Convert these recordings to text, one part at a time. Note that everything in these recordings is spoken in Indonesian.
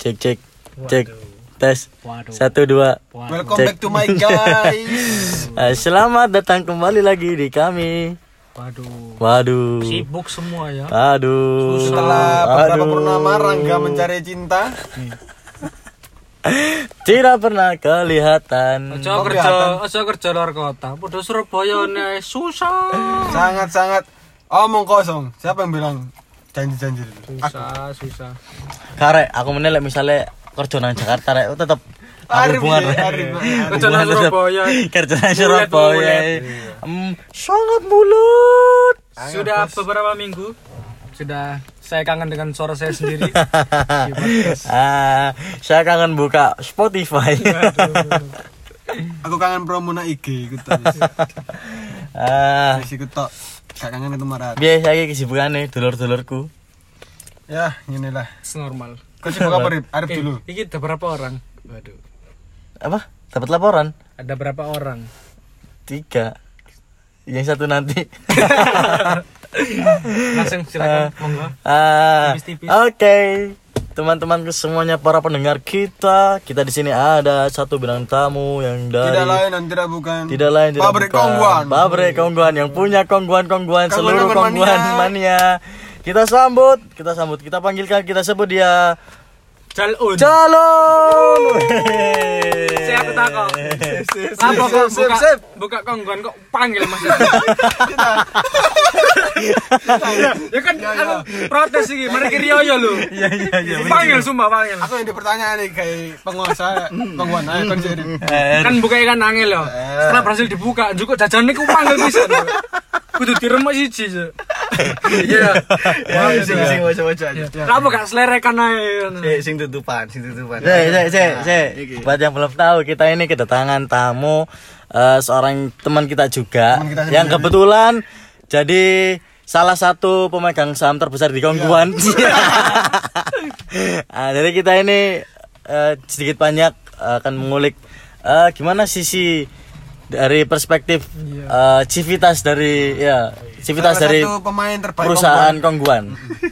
cek cek cek tes Waduh. satu dua Welcome Cek. back to my guys. Eh, selamat datang kembali lagi di kami Waduh. waduh Sibuk semua ya. aduh Setelah beberapa purnama Rangga mencari cinta. tidak pernah kelihatan Kok kerja, aja kerja luar kota. Padha Surabaya nih susah. Sangat-sangat omong kosong. Siapa yang bilang janji-janji? Susah, susah. karek aku menilai misalnya kerja nang Jakarta rek tetep Arif hubungan ya, rek. Arif. Kerja nang Surabaya. kerja nang Surabaya mulet. Hmm, sangat mulut Sudah beberapa minggu sudah saya kangen dengan suara saya sendiri. Ah saya kangen buka Spotify Aku kangen promo na IG ikut ah ikut tok. Gak kangen itu marah. biasa iki kesibukannya dulur-dulurku Ya, inilah. Normal. Kau sibuk apa Arif? Arif Eh, dulu. Ini ada berapa orang? Waduh. apa dapat laporan Ada berapa orang? tiga yang satu nanti Langsung silakan monggo. ah Tipis-tipis. oke teman-teman semuanya para pendengar kita kita di sini ada satu bintang tamu yang dari Tidak lain dan tidak bukan. tidak lain tidak Pabrik bukan. Kongguan. pabrik kongguan yang punya kongguan kongguan Kongguan seluruh kongguan kongguan mania kita sambut kita sambut kita panggilkan kita sebut dia Jalun. calon Saya aku takut. Sip, Apa sip, kok sip, buka sip. buka kongguan kok panggil Mas? ya kan aku protes iki, mari kiri yo lu. iya iya iya Panggil sumpah panggil. Aku yang dipertanyaan nih kayak penguasa Kongguan. Ayo kan jadi. Eh, Kan buka ikan angel yo. Setelah berhasil dibuka, juga jajan niku panggil pisan. Kudu diremek siji. Iya. Ya, sing sing waca-waca aja. Kenapa gak selerekan ae? Eh, sing tutupan, sing tutupan. Cek, cek, cek, cek. Buat yang belum tahu, kita ini kedatangan tamu eh, seorang teman kita juga Teman kita yang sendiri. kebetulan jadi salah satu pemegang saham terbesar di Kongguan. Ah, jadi kita ini eh, sedikit banyak akan mengulik eh, gimana sisi dari perspektif eh, civitas dari ya civitas Salah dari satu pemain terbaik perusahaan Kongguan.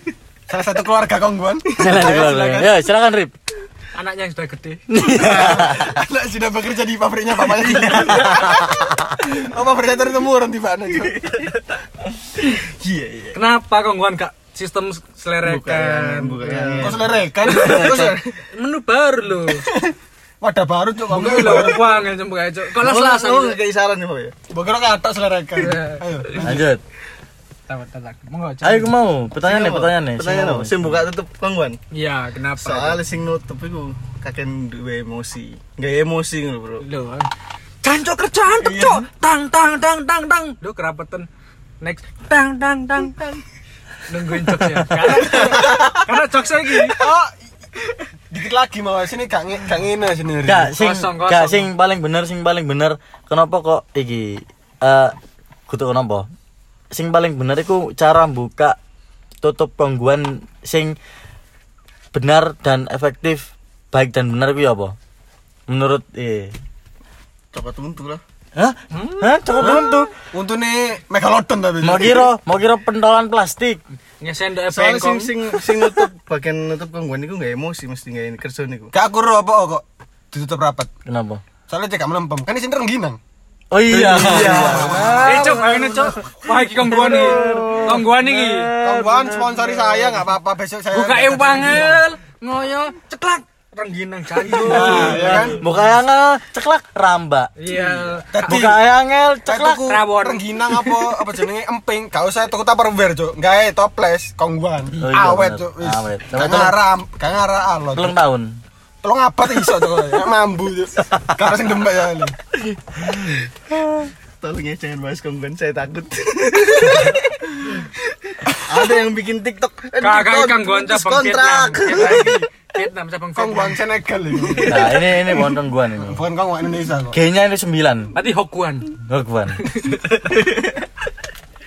Salah satu keluarga Kongguan. Silakan, Ya, silakan Rip. Anaknya yang sudah gede. Anak sudah bekerja di pabriknya bapaknya. oh, pabriknya dari temurun di mana? Iya, iya. Kenapa kongguan gak sistem selerekan? Bukan, bukan. Kok selerekan? Menu baru loh. Wadah baru cuk Enggak kamu. lho, panggil cuma kayak cok. Kalau selasa. Oh, nggak saran Pak ya. Bokero katok selerekan. Ayo. Lanjut. Cok. Ayo aku mau pertanyaan nih, pertanyaan nih. Pertanyaan Sing apa? Sing buka tutup kongguan. Iya, kenapa? Soalnya sing nutup iku kakek duwe emosi. Nggak emosi ngono, Bro. Loh. Jancok kerjaan tuh, cok. Tang tang tang tang tang. Duh, kerapetan. Next. Tang tang tang tang. Nungguin jokes ya. Karena karena jokes lagi. Oh. Dikit lagi mau sini gak gak ngene sini. Gak, sing, Kosong, kosong. gak, sing paling bener, sing paling bener. Kenapa kok iki? Eh, kudu kenapa? Sing paling bener iku cara buka tutup gangguan sing benar dan efektif, baik dan benar iku ya apa? Menurut eh Coba tuntu lah. Hah? Hah? Coba buntu. Untune megalodon tapi. Mau kira, mau kira pentolan plastik. Ngesendok Soalnya sing sing sing nutup bagian nutup kongguan iku nggak emosi mesti nggak kerja niku. Gak aku apa kok ditutup rapat. Kenapa? Soalnya cek melempem. Kan di sini rengginang. Oh iya. Eh, cok, ini cok. Wah, iki kongguan iki. Kongguan iki. Kongguan sponsori saya gak apa-apa besok saya. Buka eu pangel. Ngoyo, ceklak. Rengginang jancok. ya kan? Buka yang ceklak ramba. Iya. Tadi Buka yang Cek ceklak rawon. rengginang apa apa jenenge emping. Gak usah tuku tupperware, Cuk. Gawe toples kongguan. Oh iya, Awet. Cuk. Wis. Awet. Gak Coba ngarah, gak ngarah alot. Telung tahun. Tolong apa iso Cuk. Mambu, Cuk. Gak sing dembek ya. Tolong ya jangan bahas kongguan, saya takut. Ada yang bikin TikTok. Kakak ikan Vietnam. kontrak. Vietnam cabang Kongguan Vietnam. Senegal ini. Nah, ini ini bukan gangguan ini. Bukan kongguan Indonesia kok. G-nya ini 9. Berarti Hokuan. Gangguan.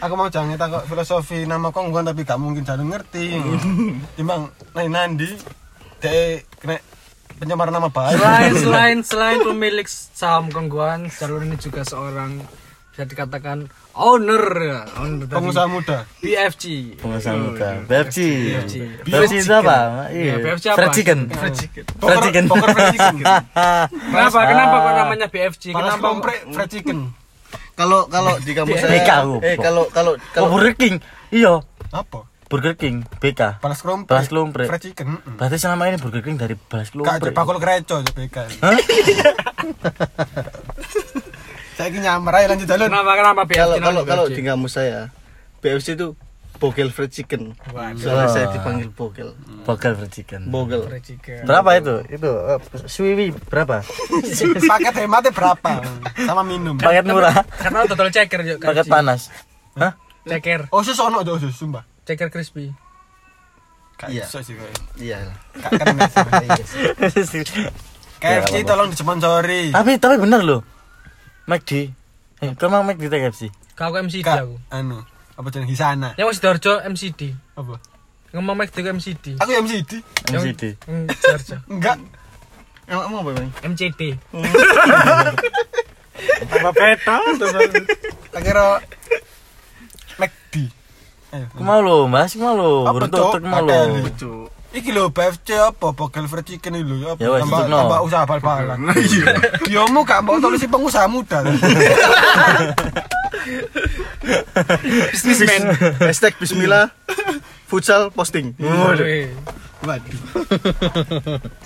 Aku mau jangan kok filosofi nama kongguan tapi gak mungkin jalan ngerti. Timbang nai nandi dek kena pencemaran nama baik. Selain selain selain pemilik saham Kongguan, Jalur ini juga seorang bisa dikatakan owner owner dari Pengusaha muda. BFG. pengusaha muda BFC BFC. BFC itu apa Iya, iya BFC apa? fried chicken Fried chicken. fried chicken. Kenapa? Kenapa kok namanya BFG? Kenapa? kompre fried chicken. Kalau kalau di kampus saya BK aku. eh kalau kalau kalau Burger King iya Apa? Burger King BK Panas krompre. Balas Klumpre. Fried chicken. mm. berarti selama ini Burger King dari Balas Kak Klumpre bakul kreco aja BK. Hah? Saya ini nyamar aja lanjut jalan. Kenapa? Kenapa BFG? kalau kalau kalau di kampus saya BFC itu bogel fried chicken. Waduh. Soalnya saya Wah. dipanggil bogel. Burger fried chicken Bogel. Fried chicken. berapa itu itu eh, Swiwi berapa Paket hematnya berapa? Sama minum. paket murah Karena total ceker yuk. paket panas Hah? Ceker, Oh, sus ono aja sus, sumpah. Ceker crispy. Iya. sih kayak. Iya. Gak keren sih. KFC tolong disponsori. tapi tapi bener loh McD eh kau mau McD tak KFC Kau MCD aku. anu, apa jeneng Hisana? Yang masih Sidoarjo MCD. Apa? Ngomong Mac juga MCD. Aku MCD. MCD Sidoarjo. Enggak. Emang emang apa bang? MCD. Apa? Tak kira McD. Ayo. Aku mau lo mas aku mau lo Apa, bertutuk Cok? mau lo. Iki lho BFC apa Bogel fried chicken iki lho apa Ya wes, tambah tambah usaha bal-balan. Diomu gak mau tulis pengusaha muda. Businessman. Hashtag Bismillah futsal posting. Waduh. Waduh.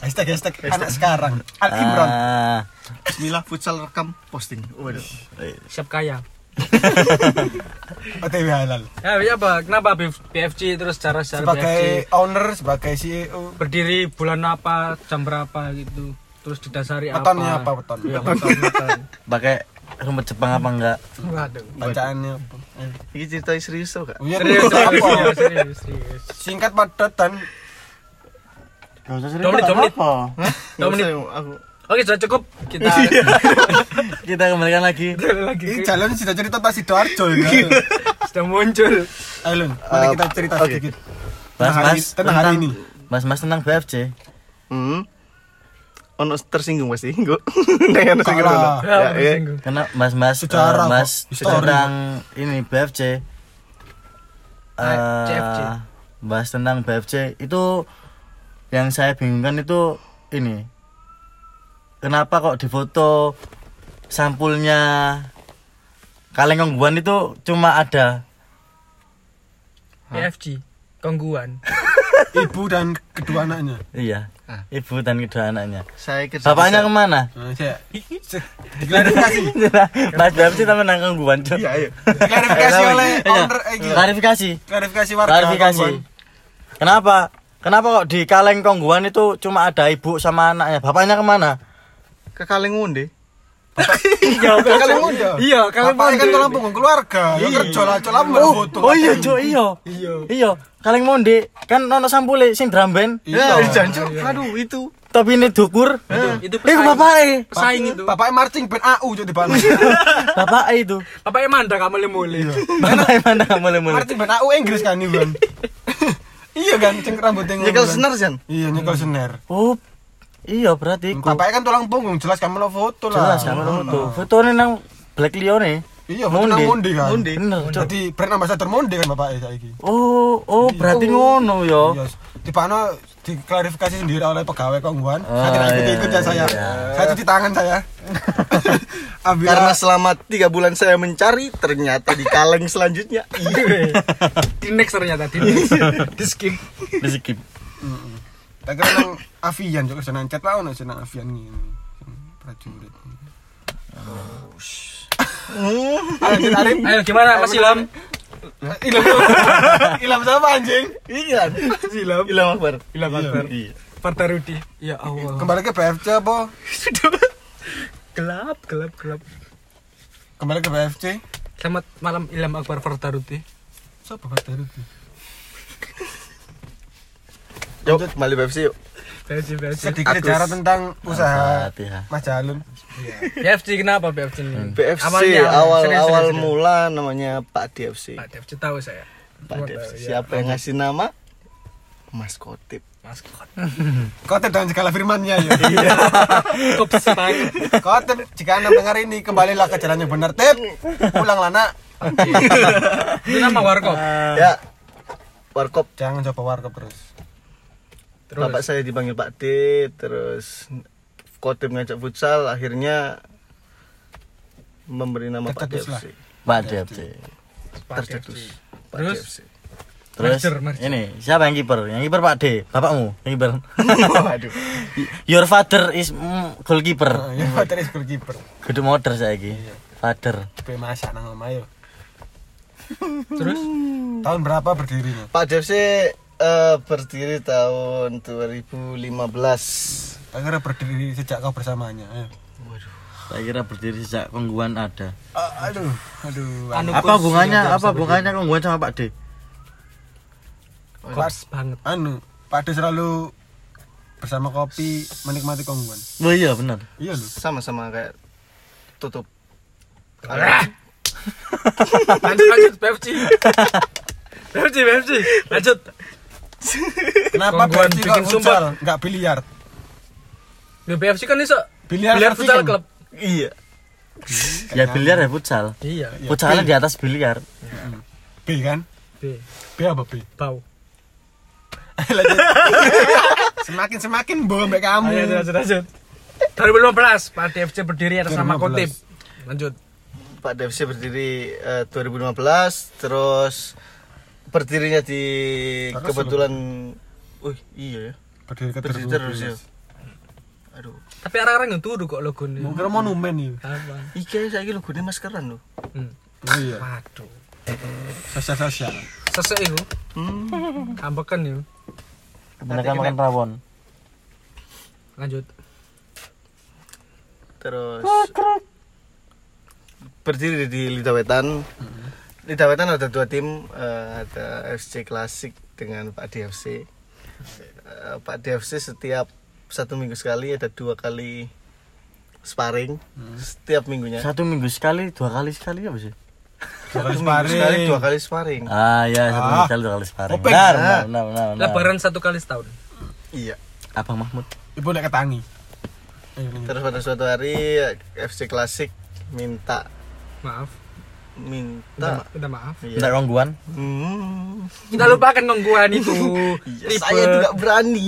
hashtag hashtag anak sekarang. Al Imran. ah Bismillah futsal rekam posting. Waduh. Siap kaya. OTW halal. Ya, ya apa? Kenapa BF- BFG terus cara secara BFG Sebagai owner, sebagai E CEO. berdiri bulan apa, jam berapa gitu. Terus didasari apa? apa weton? Iya, weton, weton. pakai rumput Jepang apa enggak Waduh. Bacaannya apa? Ini cerita serius? Iya, Serius, serius, apa? serius, serius, serius. Singkat padat dan Gak usah apa? Dua Nggak menit. usah, aku Oke, sudah cukup. Kita kita kembalikan lagi lagi ini jalan sudah cerita pas Sidoarjo ya. sudah muncul. Ayo Lun, mari Uh, kita cerita sedikit. mas Tentang hari- mas tentang hari ini. mas mas tentang BFC Hmm. Ono tersinggung pasti. Enggak. Nek ono. Ya, Ya, ya. bersinggung. karena mas mas Sejarah eh, mas tentang ini BFC eh CFC. bahas tentang BFC itu yang saya bingungkan itu ini kenapa kok di foto sampulnya kaleng ongguan itu cuma ada BFG. Kongguan. Ibu dan kedua anaknya. iya Ah. ibu dan kedua anaknya Saya kira bapaknya ke mana Nah, saya se- diklarifikasi. mas BFC sama nang ongguan Cok. Iya, iya. Diklarifikasi Eh, oleh owner eh, klarifikasi Klarifikasi warga. klarifikasi Kongguan. kenapa kenapa kok di kaleng kongguan itu cuma ada ibu sama anaknya bapaknya ke mana Ke Kaleng Ngunde. Iya, kalian muda. Iya, kalian Bapaknya kan tulang punggung keluarga. Ya kerja lah, coba mau foto. oh iya cok iya Iya. iya kaleng monde kan nono sampule sing drum band Iya. Ya, jancuk. Aduh, itu. tapi ini dukur Itu eh pesaing. bapaknya Pesaing itu. Bapaknya marching band AU jadi bang. bapaknya itu Bapaknya manda kamu lemule. bapaknya mana mulai mulai marching band AU Inggris kan nih bang. Iya kan, ceng rambutnya Nyekel kan. senar, Jan. Iya, nyekel senar. oh iya berarti iku Bapaknya kan tulang punggung, jelas kamu lo foto lah. jelas kan foto fotonya nang black lione Iya, foto nang Monde kan. Monde. bener Jadi brand ambassador Monde kan bapaknya saiki. oh oh berarti ngono yo Iya, di mana diklarifikasi sendiri oleh pegawai kongguan. Oh, saya tidak ikut iya, ikut ya saya. iya. Saya cuci tangan saya. Ambil Karena selama tiga bulan saya mencari, ternyata di kaleng selanjutnya. Iya. Di next ternyata di next. Di skip. di skip Tak kira nang Avian juga senang chat lah ono senang Avian ini. Prajurit. Ayo, Arif. Ayo gimana Mas Ilham? Ilham. Ilham siapa anjing? Iya. Ilham. Ilham Akbar. Ilham Akbar. Iya. Partarudi. Ya Allah. Kembali ke BFC apa? Gelap, gelap, gelap. Kembali ke BFC. Selamat malam Ilham Akbar Partarudi. Siapa Prajurit? Yuk, kembali BFC yuk. BFC, BFC. Sedikit bicara tentang usaha Al-Fatihah. Mas Jalun. BFC kenapa BFC ini? BFC Awalnya, awal serius, awal serius, mula namanya Pak DFC. Pak BFC tahu saya. Pak DFC. tahu, ya. Siapa yang ngasih nama? Mas Kotip. Maskot. Kotip dengan segala firmannya ya. Banget. Kotip jika anda mendengar ini kembalilah ke jalan yang benar. Tip, pulanglah nak. Itu nama warkop. ya. Warkop Jangan coba warkop terus. Terus. Bapak saya dipanggil Pak D, terus Kotip ngajak futsal, akhirnya memberi nama Pak. DFC. Pak DFC. Tercetus. Pak Terus? DFC. Terus Merger, merger. ini siapa yang kiper? Yang kiper Pak D, bapakmu yang kiper. Waduh. Your father is mm, goalkeeper. Nah, ya terus goalkeeper. Kudu moder saiki. Father. Be masak nang omah yo. Terus Tahun berapa berdirinya? Pak DFC eh, berdiri tahun 2015. Akhirnya berdiri sejak kau bersamanya. Ayo. Tak kira berdiri sejak kongguan ada. Ah, aduh, aduh. Anu Apa hubungannya? yang Apa bisa hubungannya kongguan sama Pak D? Kops banget. Anu, Pak De selalu bersama kopi menikmati kongguan. Oh iya benar. Iya lho. Sama-sama kayak tutup. Lanjut lanjut PFC. PFC PFC. Lanjut. Kenapa Kongguan bikin kok futsal? Enggak biliar. Di PFC kan iso Biliar biliar futsal kan- club. Iya. Ya biliar ya futsal. Iya. Iya, Futsalnya di atas biliar. B kan? B. B apa B? Bau. Semakin semakin bawa mbak kamu. Ayo lanjut lanjut. 2015 Pak DFC berdiri atas nama 2015. Kotip. Lanjut. Pak DFC berdiri eh, 2015 terus berdirinya di Terus kebetulan Wih, iya ya. Berdiri ke Berdiri terus ya. Aduh. Tapi orang-orang yang turu kok logo ini. Mungkin monumen nih. Apa? Iki saya lho gune maskeran lho. Hmm. Oh iya. Waduh. Sosial. Sesek itu. Hmm. Kambekan yuk. Mereka makan rawon. Lanjut. Terus berdiri di Lidawetan. Lidawetan ada dua tim, eh, ada FC Klasik dengan Pak DFC. Eh, Pak DFC setiap satu minggu sekali ada dua kali sparring setiap minggunya. Satu minggu sekali, dua kali sekali apa sih? Dua kali Satu minggu sekali sparring. dua kali sparring. Ah ya satu Ah. minggu sekali, dua kali sparring. Openg. Benar, Ah. benar, benar, benar, benar. Lebaran satu kali setahun. Iya. Abang Mahmud. Ibu nak ketangi. Terus pada suatu hari FC Klasik minta Maaf. Minta Udah, udah maaf. Iya. Tidak kongguan. Hmm. Kita lupakan nongguan itu. Iya, saya tidak berani.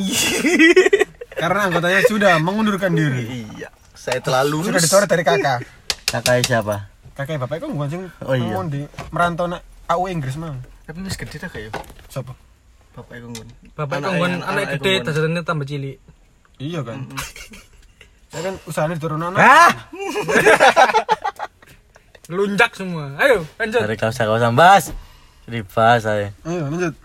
Karena anggotanya sudah mengundurkan diri. iya, saya telah lulus. Sudah dicoret dari kakak. Kakak siapa? Kakek bapak kok bukan sing Oh iya. di merantau nak AU Inggris mang. Tapi wis gede dah kayak Siapa? Bapak ngun. Bapak Anak- kongguan anak- gede, dasarannya tambah cilik. Iya kan. Saya kan usahanya diturun anak. Lunjak semua. Ayo, lanjut. Dari kau usah kau bahas. Jadi bahas saya. Ayo lanjut.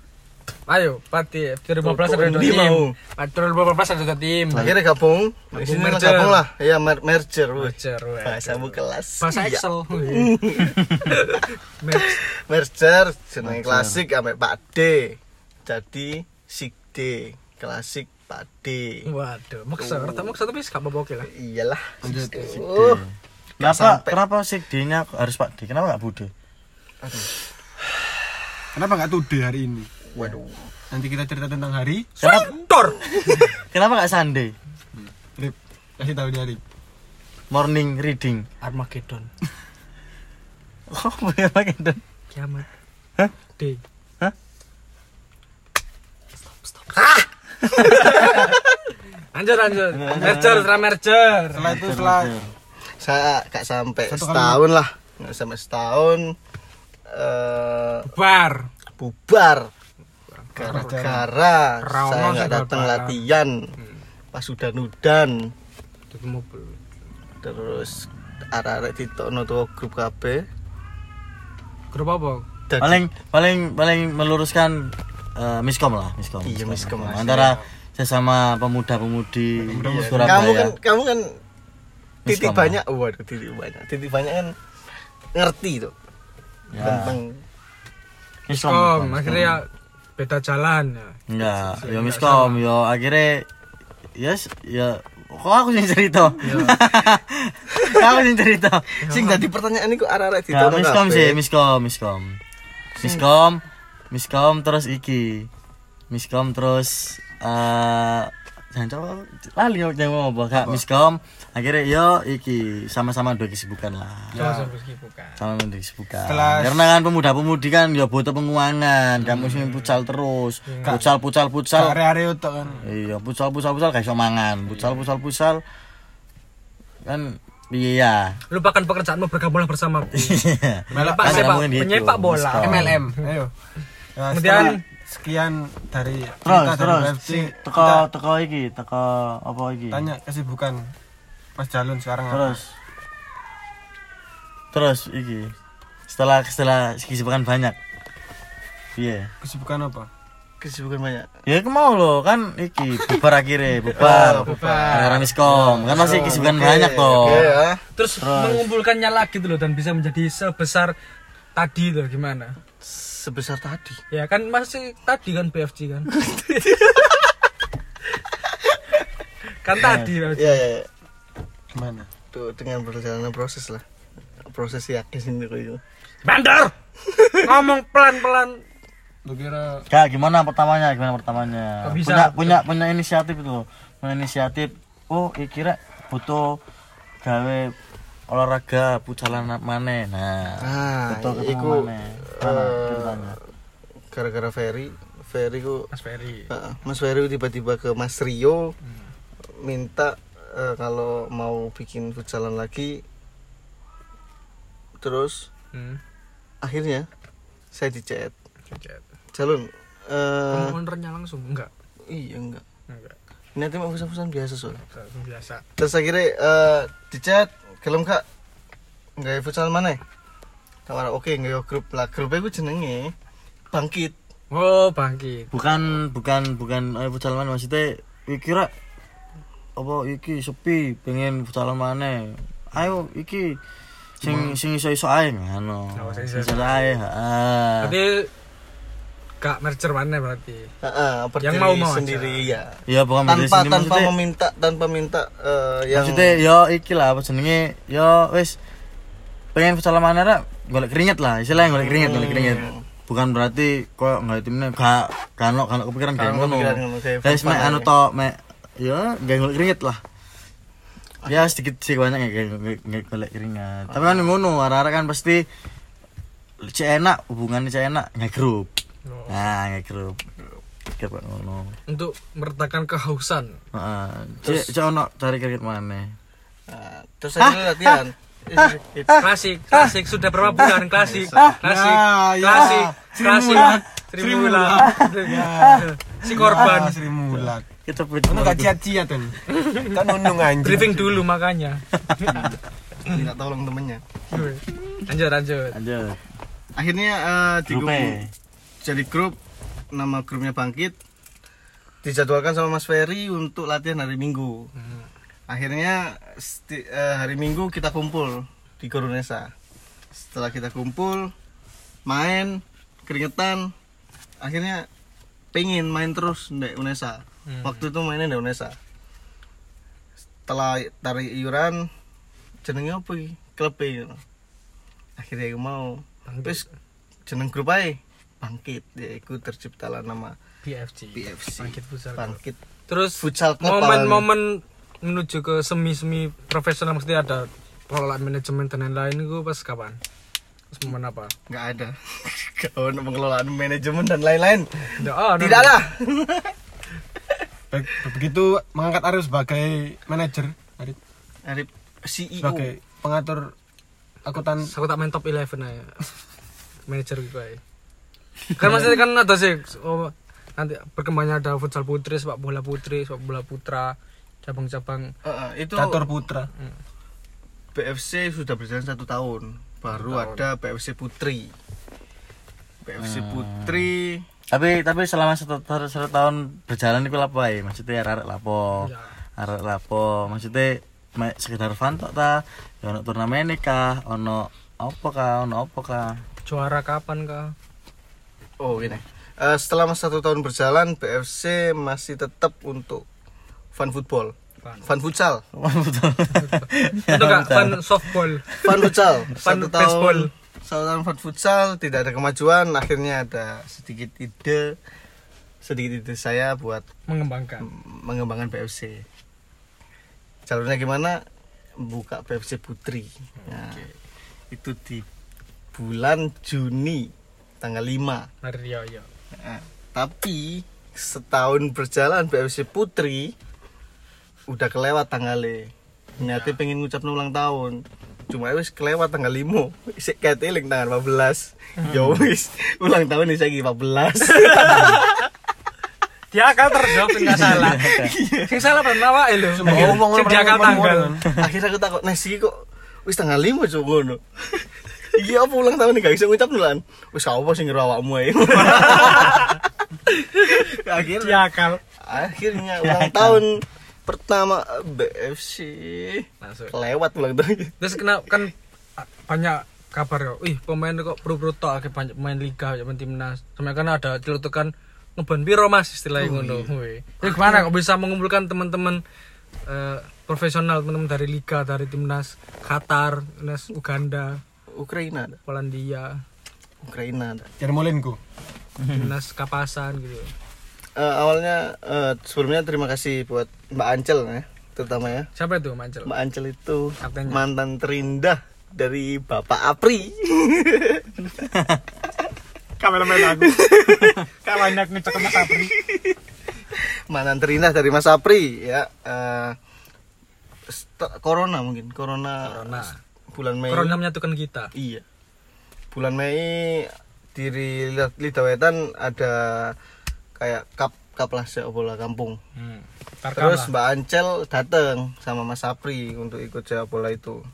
Ayo, Pati. 2015 ada dua tim. mau. Pati 2015 ada dua tim. Akhirnya gabung. Di sini merger. gabung lah. Iya, mer- merger. Merger, weh. Bahasamu kelas. Bahasa Iya. Excel. Mer- Merger jenenge klasik ambek Pak D. Jadi Sik D. Klasik Pak D. Waduh, maksa, rata maksa tapi gak apa-apa oke lah. Iyalah. Lanjut. Oh. Kenapa? sampai. Kenapa Sikdinya harus Pak D? Kenapa nggak Bude? Kenapa nggak tude hari ini? Waduh. Nanti kita cerita tentang hari. Kenapa? Kenapa nggak Sunday? Rip, kasih tahu dia Rip. Morning reading. Armageddon. Oh, dan. Kiamat. Hah? D. Hah? Lanjut, lanjut. Merger, setelah merger. Setelah itu setelah Saya gak sampai Satu kali. setahun lah. Nggak sampai setahun. eh Bar. bubar gara-gara saya nggak sudah datang latihan pas udah nudan Di terus arek-arek ditokno tuh grup KB Grup apa? Dadi- Paling paling paling meluruskan eh, miskom lah, miskom. Iya, miskom lah. Antara sesama pemuda-pemudi Iya, Surabaya. kamu kan kamu kan titik Miskom. banyak waduh titik banyak titik banyak kan ngerti tuh Ya. tentang miskom. Kom, miskom. akhirnya beda jalan ya. Enggak, yo miskom, yo akhirnya yes, ya kok aku sing cerita. aku sing cerita. sing tadi pertanyaan ini kok arek-arek Ya, miskom sih, miskom, miskom. Miskom, miskom terus iki. miskom terus eh jangan coba lali yo jangan mau kak miskom. Akhirnya yo iki sama-sama dua kesibukan lah. Sama-sama sama dua kesibukan. Kelas- karena kan pemuda-pemudi kan yo butuh penguangan kamu sih pucal terus pucal pucal pucal Area-area itu kan. iya pucal pucal pucal kayak iso mangan pucal pucal pucal kan iya Lupakan pekerjaanmu bergabunglah bersama Melak Pak sepak penyepak bola. MLM. Ayo. Ya, Kemudian- sekian dari terus cerita dari terus. UFC, teko kita teko iki teko apa iki? tanya kesibukan Mas Jalun sekarang apa? terus. Terus iki. Setelah setelah kesibukan banyak. Iya. Kesibukan apa? kesibukan banyak. Ya aku mau lo kan iki bubar akhirnya bubar. Bubar. Miskom. Kan masih kesibukan banyak toh. oke ya. Terus, mengumpulkannya lagi tuh loh dan bisa menjadi sebesar tadi tuh gimana? sebesar tadi Ya kan masih tadi kan BFG kan. kan tadi BFG. ya ya, ya. Gimana? tuh dengan berjalannya proses lah proses yakin ini kok itu Bandar. Ngomong pelan-pelan. Lu kira Kak, gimana pertamanya? Gimana pertamanya? Bisa? Punya punya punya inisiatif itu. Punya inisiatif. Oh, iki kira butuh gawe olahraga pucalan mana? Nah, Ah, butuh ketemu iku, mana? Mana eh, ceritanya? gara-gara Ferry Ferry ku Mas Ferry. Heeh, Mas Ferry tiba-tiba ke Mas Rio minta eh, kalau mau bikin futsalan lagi terus Hmm. akhirnya saya dicat Chat. calon eh Ownernya langsung enggak? iya enggak Enggak. nanti mau pesan-pesan biasa soal Langsung biasa. terus akhirnya eh dicat gelem kak nggak futsal mana Tawar oke nggak grup lah grupnya gue jenenge bangkit Oh, bangkit. Bukan bukan bukan ayo futsal mana maksudnya kira apa iki sepi pengen futsalan mana? Ayo iki sing sing iso-iso ae ngono. Oh, sing iso ae, heeh. Gak merger mana berarti? Heeh, berdiri mau-mau aja. sendiri ya Ya bukan tanpa sendiri, tanpa maksudnya- meminta tanpa minta eh, yang Maksudnya yo iki lah apa jenenge? Yo wis pengen futsal mana ra golek keringet lah istilahnya golek keringet golek keringet. Bukan berarti koyo nggak timnya gak kan kan kepikiran kayak Gak ngono. guys mek aja. anu to mek yo gak golek keringet lah. Ya sedikit sih banyak ya kayak golek- golek keringet. Tapi kan ngono arah-arah kan pasti cek enak hubungannya cek enak nggak grup Oh. nah nggak grup kayak ngono Untuk meredakan kehausan. Heeh. Cek cek ono cari keringet mana Nah, terus akhirnya latihan Klasik, klasik sudah berapa bulan klasik, klasik, Ya, ya. klasik, klasik, Mulat. Sri. Si korban. Ah, Sri kita Itu gak cia-cia tuh. Kan nundung anjing. Briefing dulu makanya. minta tolong temennya Lanjut, lanjut. lanjut akhirnya eh, di grup grup jadi grup nama grupnya bangkit dijadwalkan sama Mas Ferry untuk latihan hari Minggu. Akhirnya sti- eh, hari Minggu kita kumpul di Korunesa setelah kita kumpul main keringetan akhirnya pengen main terus di Unesa. Hmm. waktu itu mainnya di Unesa. Setelah tarik iuran jenenge apa klub gitu. akhirnya aku mau. Terus jeneng grup aja bangkit ya aku terciptalah nama BFG. BFC Bangkit Futsal. bangkit Terus Futsal momen-momen menuju ke semi-semi profesional mesti ada pengelolaan manajemen dan lain-lain itu pas kapan? Pas momen apa? nggak ada kalau pengelolaan manajemen dan lain-lain Tidak, ah, tidak ada Be- Begitu mengangkat Arif sebagai manajer, Arif dari CEO sebagai pengatur akuntan Aku tak main top 11 aja. Manager gitu aja. Kan maksudnya kan ada sih oh, nanti perkembangannya ada futsal putri, sepak bola putri, sepak bola putra, cabang-cabang. Eh, eh, itu catur putra. PFC sudah berjalan satu tahun baru ada PFC Putri. PFC Putri. Tapi tapi selama satu, satu, satu tahun berjalan itu apa ya maksudnya arek lapo. Ya. arek lapo. Maksudnya sekedar fun tok ta? Ya ono turnamen kah? Ono apa kah? Ono apa kah? Juara kapan kah? Oh gini Eh, setelah satu tahun berjalan PFC masih tetap untuk fun football Fun. fun futsal Itu enggak fun softball. fun futsal Fun satu baseball. tahun satu tahun fun futsal tidak ada kemajuan akhirnya ada sedikit ide sedikit ide saya buat Mengembangkan. mengembangkan PFC. Jalurnya gimana? Buka PFC Putri. Nah, itu di bulan Juni tanggal 5. Mari yo yo. Nah, tapi setahun berjalan PFC Putri udah kelewat tanggalnya. Niatnya pengen ngucap ulang tahun. Cuma wis kelewat tanggal 5. Isik keteling tanggal 14. Ya wis, ulang tahun iki 14. Dia akal terus yo enggak salah. Sing salah pernah awake lho. Ngomong dia akal tanggal. Akhirnya aku takut, "Nah, sih kok wis tanggal 5 cuk ngono." Iki apa ulang tahun gak bisa ngucap nulan. Wis apa sing ngira awakmu ae. akhirnya Dia akal. akhirnya ulang tahun pertama BFC Langsung. lewat ulang tahun Terus kena kan banyak kabar yo. Ih, pemain kok pro-pro tok akeh banyak pemain liga ya timnas. Sampai kan ada celutukan ngeban piro Mas istilahnya ngono. Ya gimana kok bisa mengumpulkan teman-teman eh, profesional teman-teman dari liga, dari timnas Qatar, timnas Uganda, Ukraina ada Polandia, Ukraina ada Jarmolinku. timnas Kapasan gitu. Eh, awalnya eh, sebelumnya terima kasih buat Mbak Ancel ya terutama ya Siapa itu Mancel? Mbak Ancel itu Kaptennya. mantan terindah dari Bapak Apri Kameramen aku. Kawannya ngecek Mas Apri. mantan terindah dari Mas Apri ya eh, st- corona mungkin corona, Corona. Bulan Mei Corona menyatukan kita. Iya. Bulan Mei di Lida- Lidah Wetan ada kayak kap kap lah sepak bola kampung. Hmm. Terus Mbak Ancel datang sama Mas Sapri untuk ikut sepak bola itu.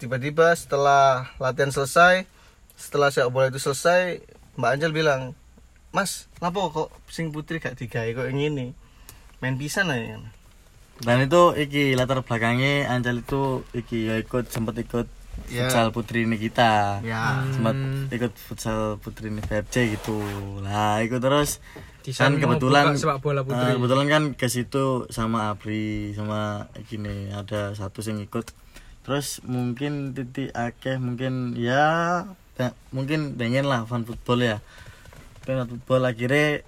Tiba-tiba setelah latihan selesai, setelah sepak bola itu selesai, Mbak Ancel bilang, Mas, kenapa kok sing putri gak digawe kok yang ini? Main pisan aja. Dan itu iki latar belakangnya Anjal itu iki ya ikut sempat ikut Ya. futsal putri ini kita. Ya. Sempat ikut futsal putri ini PFC gitu. Lah, ikut terus Di kan kebetulan sepak bola putri. eh, kebetulan kan ke situ sama Apri sama gini ada satu yang ikut. Terus mungkin titik akeh mungkin ya mungkin pengen lah fan football ya. Pengen football akhirnya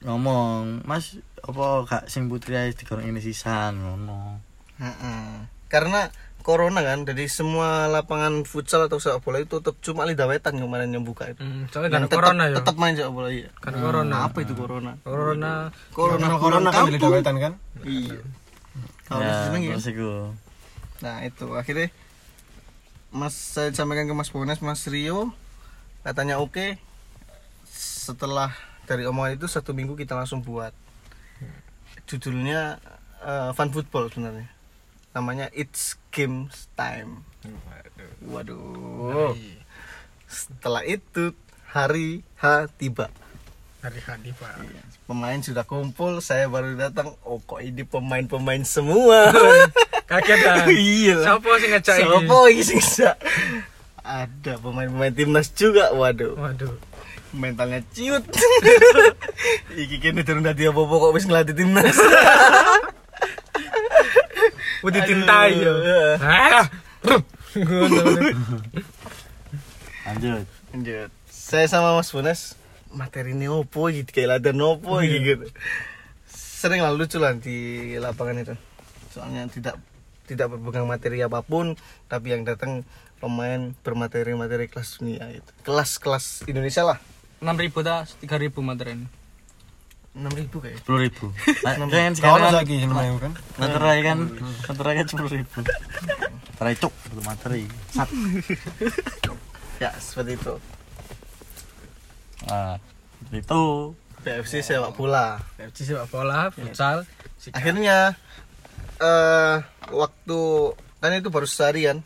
ngomong, "Mas, apa gak sing putri ae digoreng ini sisan ngono." Heeh. Karena corona kan, jadi semua lapangan futsal atau sepak bola itu tutup cuma Lidah Wetan kemarin yang buka itu. Hmm, soalnya Yang karena corona ya. tetap main sepak bola iya. Karena corona. Apa itu corona? Corona. Corona Corona corona kan di kampung. Wetan kan. Iya. Kalau Ya, seneng ya. Nah, itu akhirnya Mas saya sampaikan ke Mas Bones, Mas Rio katanya oke. Setelah dari omongan itu satu minggu kita langsung buat. Judulnya eh, Fun Football sebenarnya. Namanya It's Games Time. Waduh. Setelah itu hari H tiba. Hari hari Pak. Pemain sudah kumpul, saya baru datang. Oh kok ini pemain-pemain semua. Kaget kan? iya. Siapa sih ngecek? Siapa bisa? Ada pemain-pemain timnas juga. Waduh, Waduh. Mentalnya ciut. iki kene turun dadi apa-apa kok wis ngelatih timnas. Udah tintai yo. Ah. Lanjut. Lanjut. Saya sama Mas Bones materi ini opo iki kayak latihan opo iki gitu. Sering lah lucu lah di lapangan itu. Soalnya tidak tidak berpegang materi apa pun, tapi yang datang pemain bermateri-materi kelas dunia itu. Kelas-kelas Indonesia lah. 6000 ta 3000 materin. 6000 kayak. Sepuluh ribu. Kan sekarang lagi namanya kan. materai kan materai kan sepuluh ribu. Materai cuk, materi. Sat. Ya, seperti itu. Nah, itu PFC sepak bola. FC sepak bola, futsal. Akhirnya eh waktu kan itu baru sehari kan.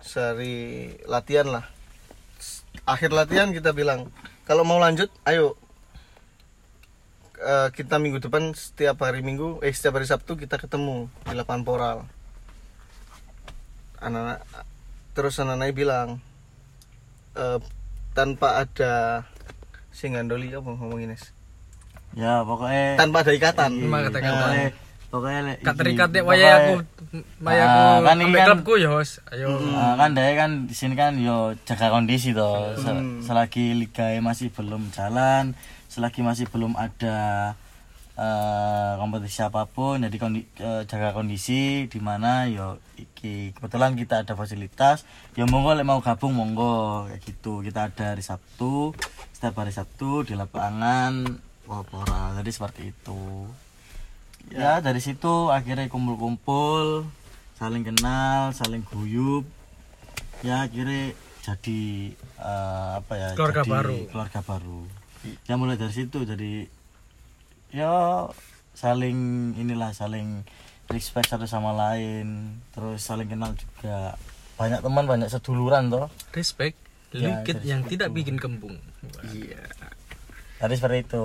Sehari latihan lah. Akhir latihan kita bilang, kalau mau lanjut, ayo Eh, kita minggu depan setiap hari minggu eh setiap hari Sabtu kita ketemu di lapangan Poral. Anak terus anak-anak bilang eh, tanpa ada singandoli apa ngomongin Nes? ya pokoknya tanpa ada ikatan Cuma kata ikatan. Pokoknya pokoknya lek Gak iki, terikat dek waya aku waya aku Ah, kan ambek kan- klubku ya, Hos. Ayo. Ah, kan dia kan di sini kan yo jaga kondisi toh. Se- Selagi liga masih belum jalan, selagi masih belum ada eh, kompetisi apa pun jadi kondi- eh, jaga kondisi di mana yo iki kebetulan kita ada fasilitas ya monggo lek mau gabung monggo kayak gitu kita ada hari Sabtu setiap hari Sabtu di lapangan Wapora jadi seperti itu ya dari situ akhirnya kumpul-kumpul saling kenal saling guyup. Ya akhirnya jadi eh, apa ya Keluarga jadi baru. keluarga baru. Ya mulai dari situ. Jadi ya saling inilah saling respect satu sama lain. Terus saling kenal juga. Banyak teman banyak seduluran toh. Respect Ya, yang tidak bikin kembung. Iya tadi seperti itu.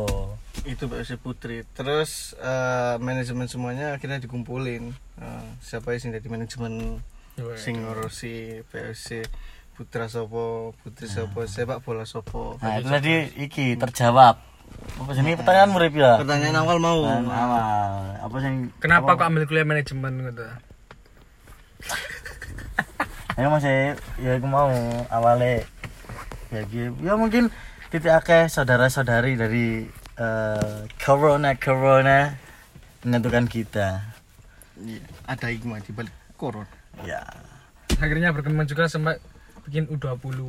Itu PSC Putri. Terus eh, manajemen semuanya akhirnya dikumpulin. Eh, siapa sing jadi manajemen? Wah. sing ngurusi PSC Putra Sopo Putri Sopo sepak bola Sopo. Nah itu tadi iki terjawab. Apa sih ini pertanyaan murid ya pertanyaan awal mau. Pertanyaan awal. Apa sih kenapa kok ambil kuliah manajemen gitu? Ya masih ya aku mau awalnya ya gitu. Ya mungkin titik akeh saudara-saudari dari eh, corona corona menentukan kita. Iya, ada hikmah di balik koron ya. Akhirnya berkembang juga sampai bikin U20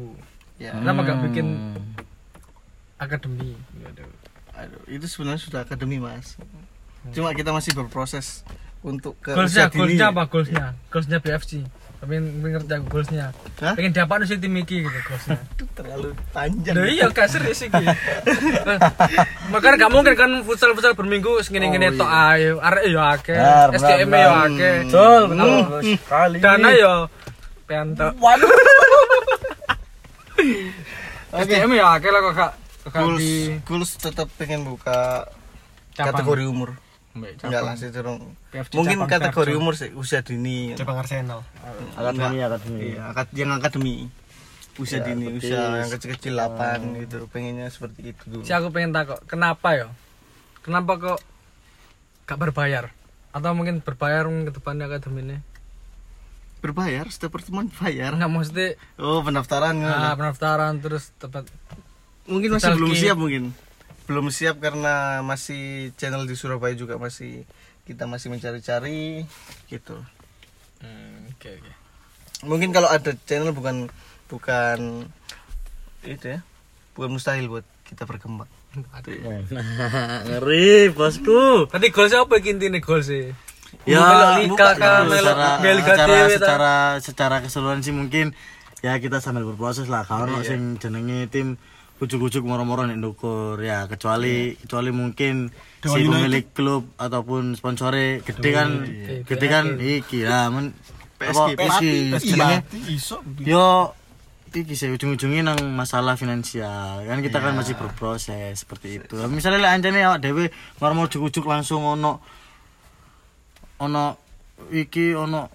ya. Kenapa gak bikin Hmm. akademi? Waduh. aduh, itu sebenarnya sudah akademi mas. Cuma kita masih berproses untuk ke goalsnya goalsnya apa goalsnya? Goalsnya BFC pengen ngerti aku goalsnya. Hah? pengen dapat sih tim iki gitu goalsnya. Terlalu panjang. Nah iya gak serius iki. Makanya gak mungkin kan futsal futsal berminggu segini gini Oh, tok ayo arek yo akeh, Benar, benar, SDM yo benar. akeh. betul betul. Sekali. Dana yo pentok. waduh. SDM yo akeh lah kok gak goals goals tetap pengen buka kategori umur enggak lah sih PFC mungkin kategori umur sih usia dini. Cabang Arsenal. akademi akademi. Iya akad- yang akademi. Usia Ya, dini usia yang kecil-kecil 8 gitu pengennya seperti itu dulu. Si aku pengen takut, kenapa yo? Kenapa kok gak berbayar? Atau mungkin berbayar mungkin ke depannya akademinya? berbayar setiap pertemuan bayar. Enggak maksudnya oh pendaftaran ah, pendaftaran terus tempat mungkin masih belum siap mungkin belum siap karena masih channel di Surabaya juga masih kita masih mencari-cari gitu Hmm, oke oke. mungkin kalau ada channel bukan bukan itu ya bukan mustahil buat kita berkembang Nah, ngeri bosku Tadi goalsnya apa iki intine goal sih? ya gitu. melok secara, Liga secara, dhewe ta? secara secara keseluruhan sih mungkin ya kita sambil berproses lah kalau Iya. sing jenenge tim kucuk-kucuk moro-moro nek ndukur ya kecuali kecuali mungkin Dewa si United. pemilik klub ataupun sponsore gede kan gede kan iki lah men PSG, apa, PSG yo iki sih ujung-ujungnya nang masalah finansial. Kan kita kan masih berproses seperti itu. Misalnya lek ancane awak dhewe mar mau ujuk-ujuk langsung ono ono iki ono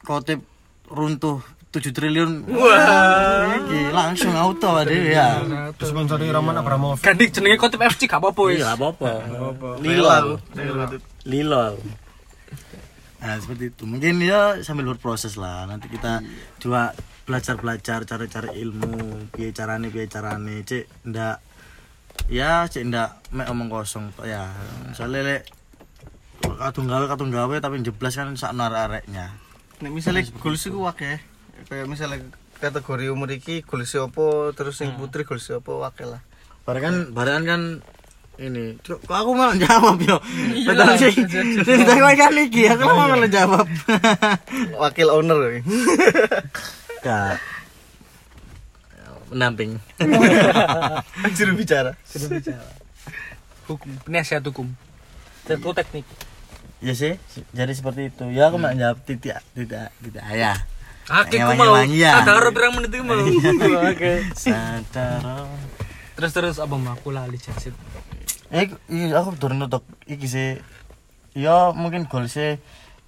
kotip runtuh 7 triliun. Wah. Iki langsung auto dhewe ya. Sponsori Roman Abramovich. Ganti jenenge Kotip FC gak apa-apa wis. iya apa-apa. Lila aku lilo nah seperti itu. Mungkin ya sambil berproses lah. Nanti kita juga belajar belajar cari-cari ilmu. Piye carane piye carane. Cek ndak. Ya cek ndak mek omong kosong ya. Soalnya lek kadung gawe kadung gawe tapi jeblas kan sak areknya nek misalnya goals iku akeh kayak misalnya kategori umur iki goals apa terus yang putri goals apa akeh lah. Barengan barengan kan ini. Kok aku malah jawab yo? Betul sih. cerita kau kan iki aku malah jawab. Wakil owner Kak mendamping juru bicara. Sudah bicara. Hukum, penasihat hukum. Tentu teknik. ya sih jadi seperti itu. Ya aku mau jawab tidak tidak tidak ya Oke, Wangi, aku mau. ya. Sadar pirang menit itu mau. Oke. sadar Terus terus apa mau aku lali jasit. eh iya aku turun untuk iki sih ya mungkin goal sih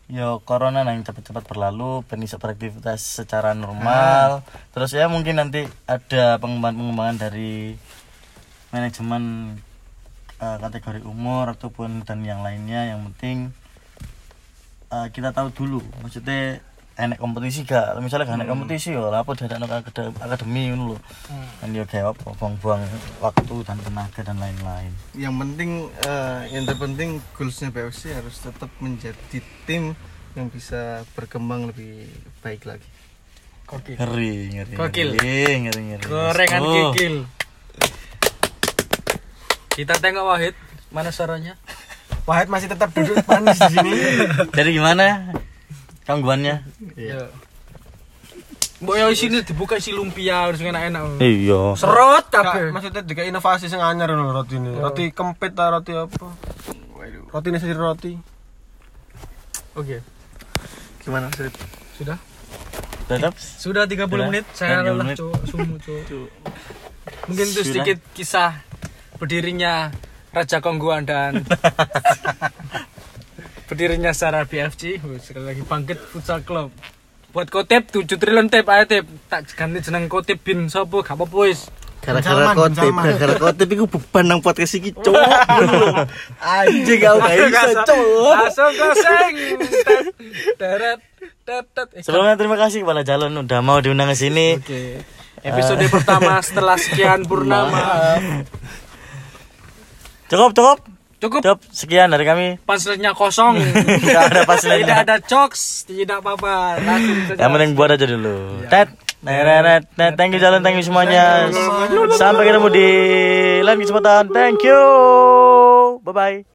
ya corona yang cepat-cepat berlalu ben beraktivitas secara normal terus ya mungkin nanti ada pengembangan-pengembangan dari manajemen eh, kategori umur ataupun dan yang lainnya yang penting eh, kita tahu dulu maksudnya enek kompetisi gak misalnya gak enek kompetisi ya apa dadakno akad- akademi ngono lho kan yo kayak apa buang-buang waktu dan tenaga dan lain-lain yang penting eh, yang terpenting goalsnya PFC harus tetap menjadi tim yang bisa berkembang lebih baik lagi Oke. ngeri ngeri Gokil. ngeri ngeri ngeri Gorengan Oh. kikil. Kita tengok Wahid, mana suaranya? Wahid masih tetap duduk manis di sini. jadi gimana gangguannya Iya. Mbok ya sini dibuka isi lumpia harus enak-enak. iya Serot kabeh. maksudnya tiga inovasi sing anyar lho roti ini. Roti kempit ta roti apa? Roti ini sendiri roti. Oke. gimana Srit? Sudah? tetap Sudah 30 Sudah? menit. Saya 30 lelah. Cuk. Sumu, Cuk. Mungkin itu Sudah. sedikit kisah berdirinya Raja Kongguan dan berdirinya Sarah BFC. Wih, Sekali lagi bangkit futsal club. Buat kotip 7 triliun tip ayo tip. Tak ganti jeneng kotip bin sopo gak apa-apa wis. gara-gara kotip gara-gara kotip itu beban nang podcast iki cowok anjing gak bisa cowok Langsung koseng. Teret tetet. Eh, sebelumnya terima kasih kepada Jalon udah mau diundang ke sini Oke. Episode pertama setelah sekian purnama. cukup cukup Cukup cukup sekian dari kami punchline-nya kosong. Tidak ada punchline-nya. Tidak ada jokes, tidak apa-apa. Yang penting buat aja dulu tet Neret, net, thank you Jalan, thank you semuanya. Sampai ketemu di lain kesempatan. Thank you. Bye bye.